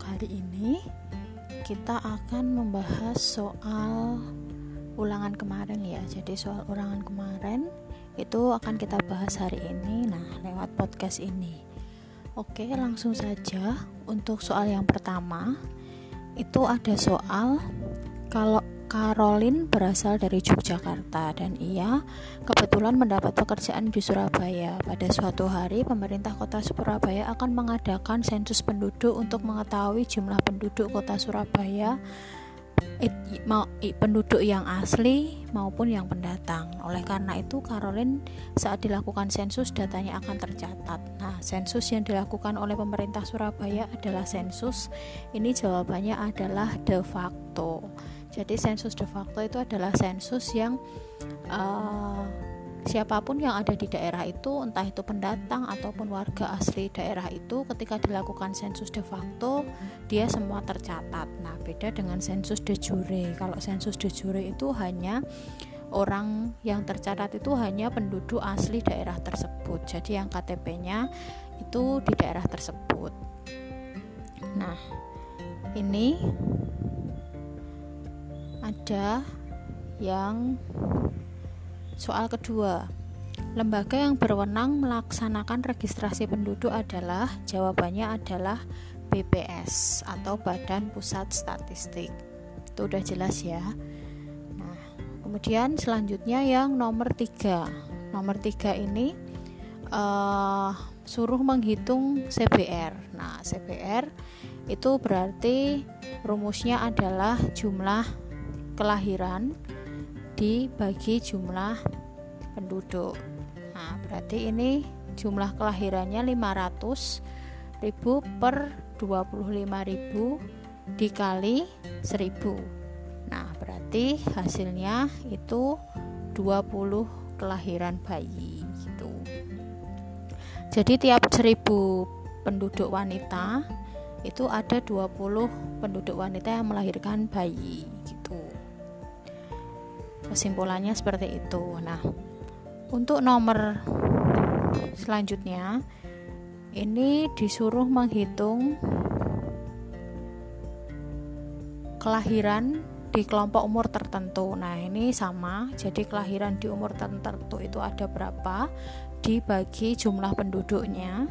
untuk hari ini kita akan membahas soal ulangan kemarin ya. Jadi soal ulangan kemarin itu akan kita bahas hari ini nah lewat podcast ini. Oke, langsung saja untuk soal yang pertama itu ada soal kalau Caroline berasal dari Yogyakarta dan ia kebetulan mendapat pekerjaan di Surabaya. Pada suatu hari, pemerintah kota Surabaya akan mengadakan sensus penduduk untuk mengetahui jumlah penduduk kota Surabaya penduduk yang asli maupun yang pendatang. Oleh karena itu, Caroline saat dilakukan sensus datanya akan tercatat. Nah, sensus yang dilakukan oleh pemerintah Surabaya adalah sensus. Ini jawabannya adalah de facto. Jadi sensus de facto itu adalah sensus yang uh, siapa pun yang ada di daerah itu, entah itu pendatang ataupun warga asli daerah itu, ketika dilakukan sensus de facto, dia semua tercatat. Nah, beda dengan sensus de jure. Kalau sensus de jure itu hanya orang yang tercatat itu hanya penduduk asli daerah tersebut. Jadi yang KTP-nya itu di daerah tersebut. Nah, ini ada yang soal kedua. Lembaga yang berwenang melaksanakan registrasi penduduk adalah jawabannya adalah BPS atau Badan Pusat Statistik. Itu udah jelas ya. Nah kemudian selanjutnya yang nomor tiga. Nomor tiga ini uh, suruh menghitung CBR nah CBR itu berarti rumusnya adalah jumlah kelahiran dibagi jumlah penduduk. Nah, berarti ini jumlah kelahirannya 500 ribu per 25 ribu dikali 1000. Nah, berarti hasilnya itu 20 kelahiran bayi gitu. Jadi tiap 1000 penduduk wanita itu ada 20 penduduk wanita yang melahirkan bayi kesimpulannya seperti itu nah untuk nomor selanjutnya ini disuruh menghitung kelahiran di kelompok umur tertentu. Nah, ini sama. Jadi kelahiran di umur tertentu itu ada berapa dibagi jumlah penduduknya.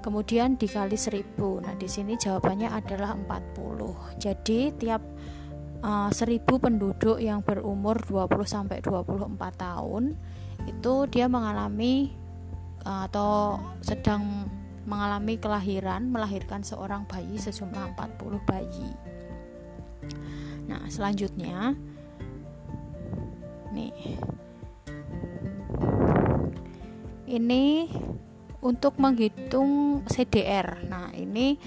Kemudian dikali 1000. Nah, di sini jawabannya adalah 40. Jadi tiap uh, eh, 1000 penduduk yang berumur 20 sampai 24 tahun itu dia mengalami uh, atau sedang mengalami kelahiran melahirkan seorang bayi sejumlah 40 bayi. Nah, selanjutnya nih ini untuk menghitung CDR. Nah, ini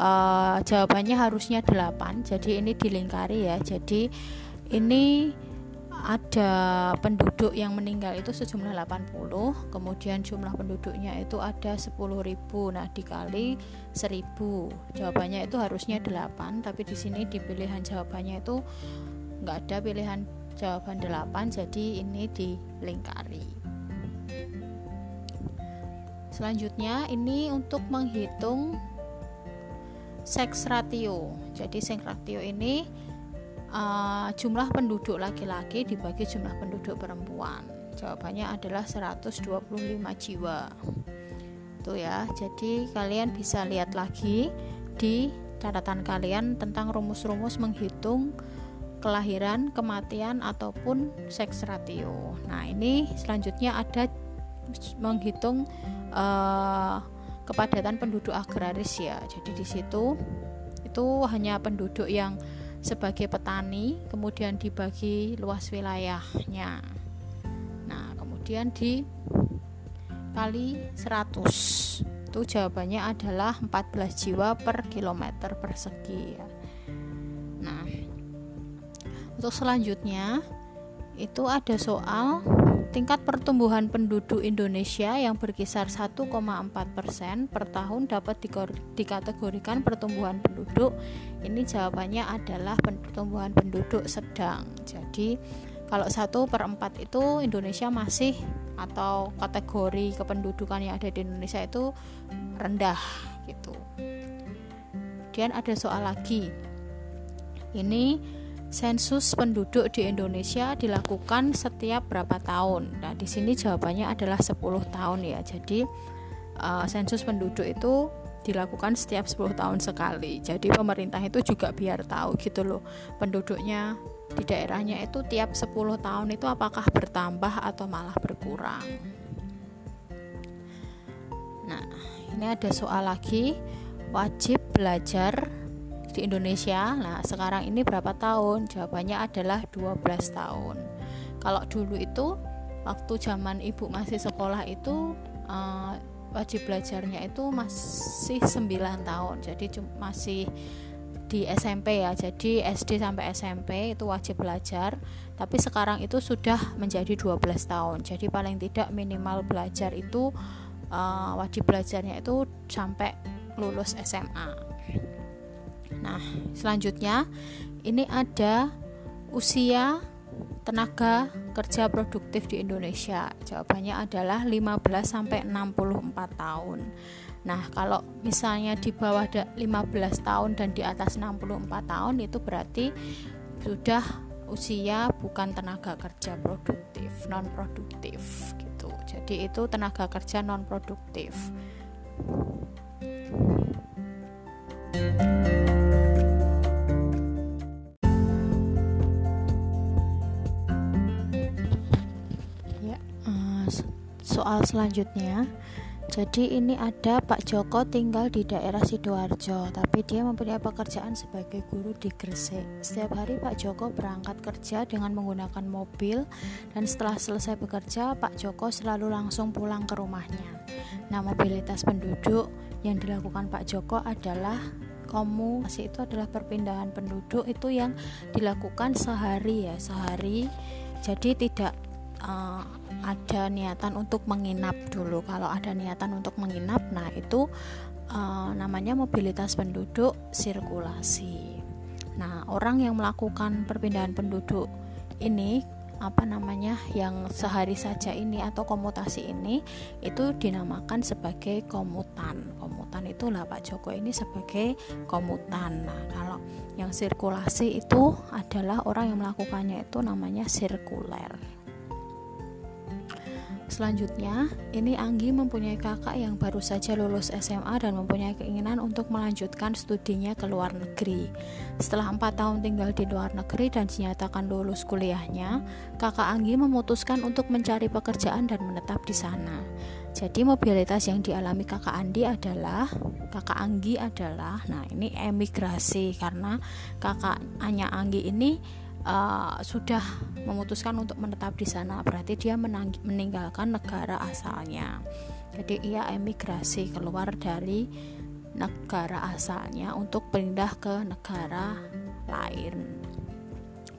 uh, jawabannya harusnya 8 jadi ini dilingkari ya. Jadi ini ada penduduk yang meninggal itu sejumlah 80 kemudian jumlah penduduknya itu ada 10.000 nah dikali 1000 jawabannya itu harusnya 8 tapi di sini di pilihan jawabannya itu nggak ada pilihan jawaban 8 jadi ini dilingkari. Selanjutnya ini untuk menghitung seks ratio. Jadi seks ratio ini uh, jumlah penduduk laki-laki dibagi jumlah penduduk perempuan. Jawabannya adalah 125 jiwa. Itu ya. Jadi kalian bisa lihat lagi di catatan kalian tentang rumus-rumus menghitung kelahiran, kematian ataupun seks ratio. Nah, ini selanjutnya ada menghitung uh, kepadatan penduduk agraris ya. Jadi di situ itu hanya penduduk yang sebagai petani, kemudian dibagi luas wilayahnya. Nah, kemudian di kali 100 itu jawabannya adalah 14 jiwa per kilometer persegi ya. Nah, untuk selanjutnya itu ada soal tingkat pertumbuhan penduduk Indonesia yang berkisar 1,4 persen per tahun dapat dikategorikan pertumbuhan penduduk. Ini jawabannya adalah pertumbuhan penduduk sedang. Jadi kalau 1 per 4 itu Indonesia masih atau kategori kependudukan yang ada di Indonesia itu rendah gitu. Di kemudian ada soal lagi ini sensus penduduk di Indonesia dilakukan setiap berapa tahun nah di sini jawabannya adalah 10 tahun ya jadi uh, sensus penduduk itu dilakukan setiap 10 tahun sekali. Jadi pemerintah itu juga biar tahu gitu loh penduduknya di daerahnya itu tiap 10 tahun itu apakah bertambah atau malah berkurang. Nah, ini ada soal lagi wajib belajar di Indonesia. Nah, sekarang ini berapa tahun? Jawabannya adalah 12 tahun. Kalau dulu itu waktu zaman ibu masih sekolah itu uh, wajib belajarnya itu masih 9 tahun jadi masih di SMP ya jadi SD sampai SMP itu wajib belajar tapi sekarang itu sudah menjadi 12 tahun jadi paling tidak minimal belajar itu uh, wajib belajarnya itu sampai lulus SMA nah selanjutnya ini ada usia tenaga kerja produktif di Indonesia? Jawabannya adalah 15 sampai 64 tahun. Nah, kalau misalnya di bawah 15 tahun dan di atas 64 tahun itu berarti sudah usia bukan tenaga kerja produktif, non produktif gitu. Jadi itu tenaga kerja non produktif. Soal selanjutnya jadi ini ada Pak Joko tinggal di daerah Sidoarjo, tapi dia mempunyai pekerjaan sebagai guru di Gresik. Setiap hari Pak Joko berangkat kerja dengan menggunakan mobil dan setelah selesai bekerja, Pak Joko selalu langsung pulang ke rumahnya. Nah, mobilitas penduduk yang dilakukan Pak Joko adalah komunikasi itu adalah perpindahan penduduk itu yang dilakukan sehari ya, sehari. Jadi tidak uh, ada niatan untuk menginap dulu. Kalau ada niatan untuk menginap nah itu uh, namanya mobilitas penduduk sirkulasi. Nah orang yang melakukan perpindahan penduduk ini apa namanya yang sehari saja ini atau komutasi ini itu dinamakan sebagai komutan. Komutan itulah Pak Joko ini sebagai komutan. Nah kalau yang sirkulasi itu adalah orang yang melakukannya itu namanya sirkuler Selanjutnya, ini Anggi mempunyai kakak yang baru saja lulus SMA dan mempunyai keinginan untuk melanjutkan studinya ke luar negeri. Setelah empat tahun tinggal di luar negeri dan dinyatakan lulus kuliahnya, kakak Anggi memutuskan untuk mencari pekerjaan dan menetap di sana. Jadi mobilitas yang dialami kakak Andi adalah kakak Anggi adalah, nah ini emigrasi karena kakak Anya Anggi ini uh, sudah memutuskan untuk menetap di sana berarti dia meninggalkan negara asalnya. Jadi ia emigrasi keluar dari negara asalnya untuk pindah ke negara lain.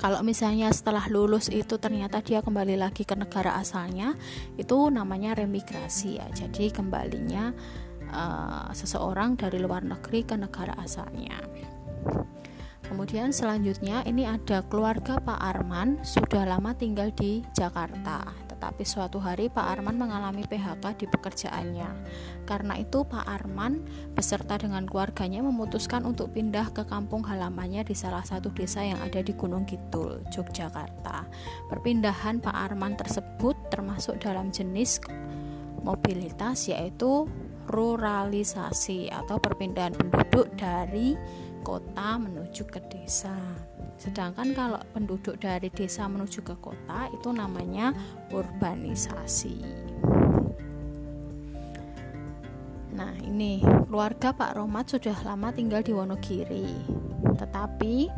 Kalau misalnya setelah lulus itu ternyata dia kembali lagi ke negara asalnya itu namanya remigrasi ya. Jadi kembalinya uh, seseorang dari luar negeri ke negara asalnya Kemudian selanjutnya ini ada keluarga Pak Arman sudah lama tinggal di Jakarta, tetapi suatu hari Pak Arman mengalami PHK di pekerjaannya. Karena itu Pak Arman beserta dengan keluarganya memutuskan untuk pindah ke kampung halamannya di salah satu desa yang ada di Gunung Kidul, Yogyakarta. Perpindahan Pak Arman tersebut termasuk dalam jenis mobilitas yaitu ruralisasi atau perpindahan penduduk dari kota menuju ke desa. Sedangkan kalau penduduk dari desa menuju ke kota itu namanya urbanisasi. Nah, ini keluarga Pak Romat sudah lama tinggal di Wonogiri. Tetapi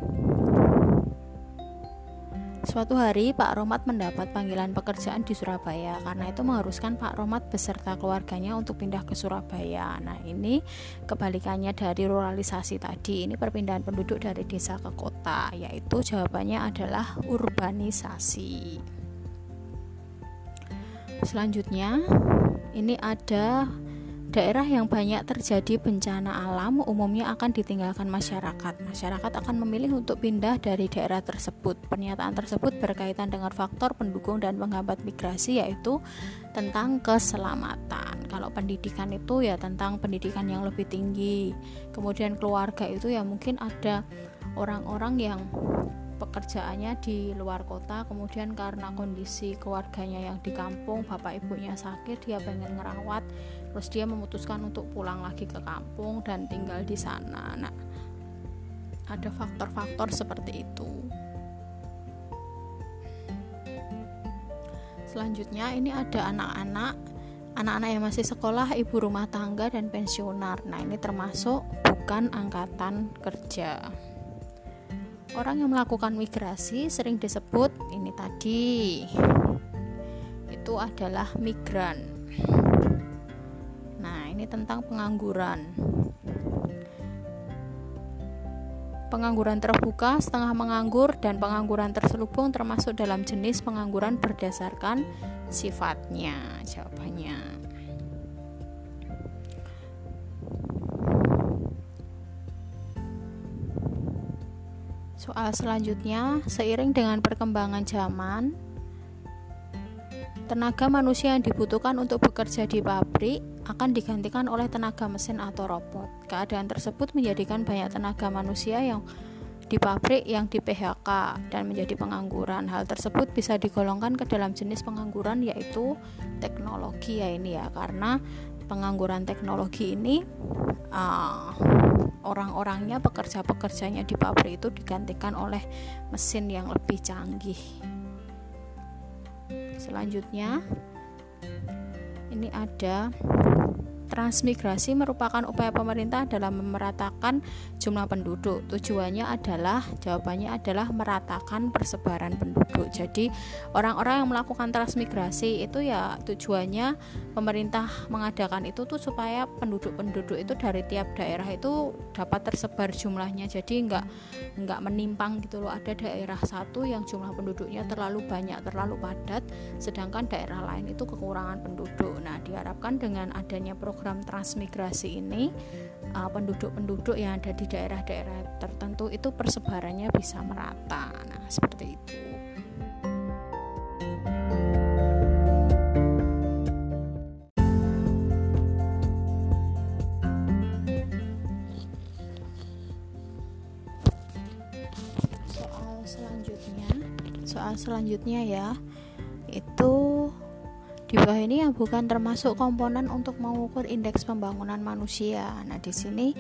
Suatu hari Pak Romat mendapat panggilan pekerjaan di Surabaya karena itu mengharuskan Pak Romat beserta keluarganya untuk pindah ke Surabaya. Nah, ini kebalikannya dari ruralisasi tadi. Ini perpindahan penduduk dari desa ke kota, yaitu jawabannya adalah urbanisasi. Selanjutnya, ini ada daerah yang banyak terjadi bencana alam umumnya akan ditinggalkan masyarakat. Masyarakat akan memilih untuk pindah dari daerah tersebut. Pernyataan tersebut berkaitan dengan faktor pendukung dan penghambat migrasi yaitu tentang keselamatan. Kalau pendidikan itu ya tentang pendidikan yang lebih tinggi. Kemudian keluarga itu ya mungkin ada orang-orang yang pekerjaannya di luar kota kemudian karena kondisi keluarganya yang di kampung bapak ibunya sakit dia pengen ngerawat terus dia memutuskan untuk pulang lagi ke kampung dan tinggal di sana nah ada faktor-faktor seperti itu selanjutnya ini ada anak-anak anak-anak yang masih sekolah, ibu rumah tangga, dan pensiunar. Nah, ini termasuk bukan angkatan kerja. Orang yang melakukan migrasi sering disebut ini tadi itu adalah migran. Tentang pengangguran. Pengangguran terbuka, setengah menganggur, dan pengangguran terselubung termasuk dalam jenis pengangguran berdasarkan sifatnya. Jawabannya. Soal selanjutnya, seiring dengan perkembangan zaman, tenaga manusia yang dibutuhkan untuk bekerja di pabrik akan digantikan oleh tenaga mesin atau robot. Keadaan tersebut menjadikan banyak tenaga manusia yang di pabrik yang di PHK dan menjadi pengangguran. Hal tersebut bisa digolongkan ke dalam jenis pengangguran yaitu teknologi ya ini ya karena pengangguran teknologi ini uh, orang-orangnya pekerja-pekerjanya di pabrik itu digantikan oleh mesin yang lebih canggih selanjutnya ini ada Transmigrasi merupakan upaya pemerintah dalam memeratakan jumlah penduduk. Tujuannya adalah jawabannya adalah meratakan persebaran penduduk. Jadi, orang-orang yang melakukan transmigrasi itu ya tujuannya pemerintah mengadakan itu tuh supaya penduduk-penduduk itu dari tiap daerah itu dapat tersebar jumlahnya. Jadi enggak enggak menimpang gitu loh. Ada daerah satu yang jumlah penduduknya terlalu banyak, terlalu padat, sedangkan daerah lain itu kekurangan penduduk. Nah, diharapkan dengan adanya program program transmigrasi ini uh, penduduk-penduduk yang ada di daerah-daerah tertentu itu persebarannya bisa merata. Nah, seperti itu. Soal selanjutnya, soal selanjutnya ya, di bawah ini yang bukan termasuk komponen untuk mengukur indeks pembangunan manusia. Nah, di sini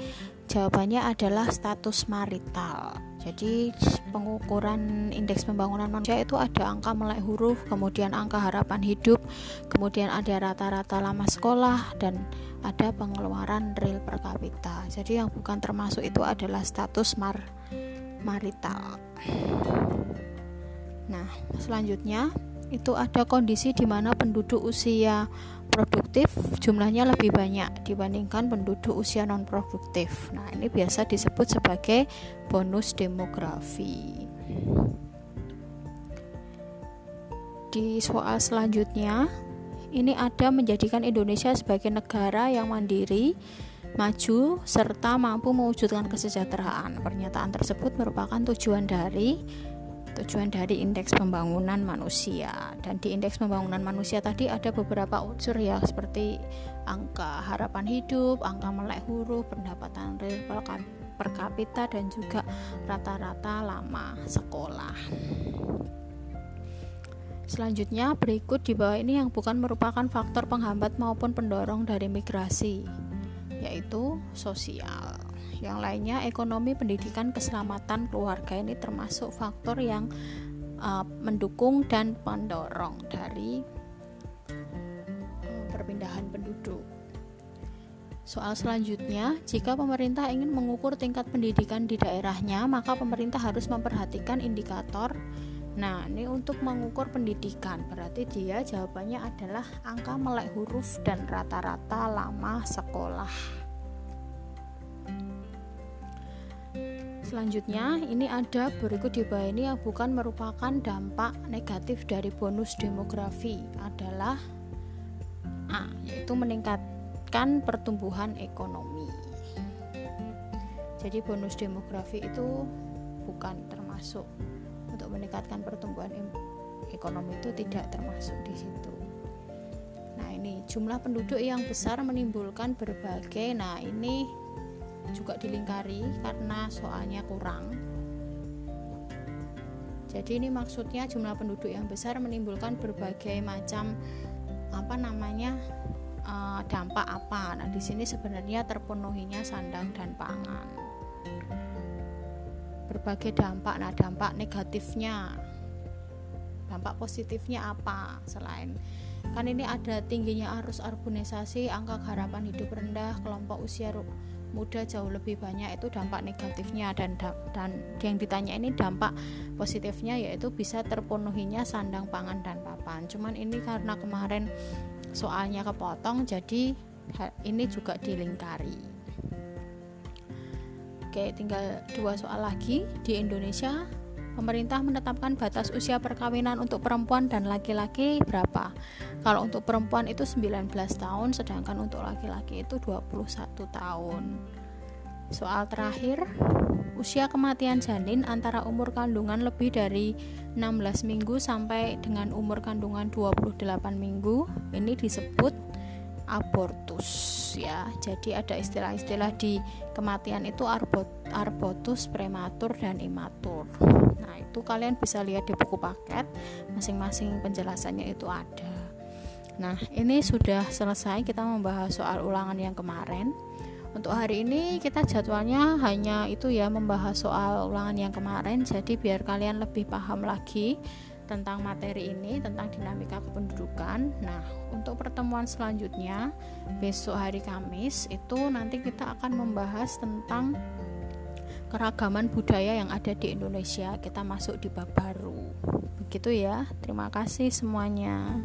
jawabannya adalah status marital. Jadi, pengukuran indeks pembangunan manusia itu ada angka melek huruf, kemudian angka harapan hidup, kemudian ada rata-rata lama sekolah dan ada pengeluaran real per kapita. Jadi, yang bukan termasuk itu adalah status mar marital. Nah, selanjutnya itu ada kondisi di mana penduduk usia produktif jumlahnya lebih banyak dibandingkan penduduk usia non produktif. Nah, ini biasa disebut sebagai bonus demografi. Di soal selanjutnya, ini ada menjadikan Indonesia sebagai negara yang mandiri, maju, serta mampu mewujudkan kesejahteraan. Pernyataan tersebut merupakan tujuan dari tujuan dari indeks pembangunan manusia dan di indeks pembangunan manusia tadi ada beberapa unsur ya seperti angka harapan hidup, angka melek huruf, pendapatan real per kapita dan juga rata-rata lama sekolah. Selanjutnya berikut di bawah ini yang bukan merupakan faktor penghambat maupun pendorong dari migrasi yaitu sosial yang lainnya ekonomi pendidikan keselamatan keluarga ini termasuk faktor yang uh, mendukung dan pendorong dari uh, perpindahan penduduk Soal selanjutnya, jika pemerintah ingin mengukur tingkat pendidikan di daerahnya, maka pemerintah harus memperhatikan indikator. Nah, ini untuk mengukur pendidikan, berarti dia jawabannya adalah angka melek huruf dan rata-rata lama sekolah. Selanjutnya, ini ada berikut di bawah ini yang bukan merupakan dampak negatif dari bonus demografi adalah A, yaitu meningkat meningkatkan pertumbuhan ekonomi. Jadi bonus demografi itu bukan termasuk untuk meningkatkan pertumbuhan ekonomi itu tidak termasuk di situ. Nah, ini jumlah penduduk yang besar menimbulkan berbagai nah ini juga dilingkari karena soalnya kurang. Jadi ini maksudnya jumlah penduduk yang besar menimbulkan berbagai macam apa namanya uh, dampak apa. Nah, di sini sebenarnya terpenuhinya sandang dan pangan. Berbagai dampak. Nah, dampak negatifnya. Dampak positifnya apa selain kan ini ada tingginya arus urbanisasi, angka harapan hidup rendah, kelompok usia muda jauh lebih banyak itu dampak negatifnya dan dan yang ditanya ini dampak positifnya yaitu bisa terpenuhinya sandang pangan dan papan. Cuman ini karena kemarin soalnya kepotong jadi ini juga dilingkari oke tinggal dua soal lagi di Indonesia pemerintah menetapkan batas usia perkawinan untuk perempuan dan laki-laki berapa? Kalau untuk perempuan itu 19 tahun sedangkan untuk laki-laki itu 21 tahun. Soal terakhir usia kematian janin antara umur kandungan lebih dari 16 minggu sampai dengan umur kandungan 28 minggu. Ini disebut abortus ya. Jadi ada istilah-istilah di kematian itu arbot, arbotus, prematur dan imatur. Nah, itu kalian bisa lihat di buku paket, masing-masing penjelasannya itu ada. Nah, ini sudah selesai kita membahas soal ulangan yang kemarin. Untuk hari ini kita jadwalnya hanya itu ya membahas soal ulangan yang kemarin jadi biar kalian lebih paham lagi tentang materi ini tentang dinamika kependudukan. Nah, untuk pertemuan selanjutnya besok hari Kamis itu nanti kita akan membahas tentang keragaman budaya yang ada di Indonesia. Kita masuk di bab baru. Begitu ya. Terima kasih semuanya.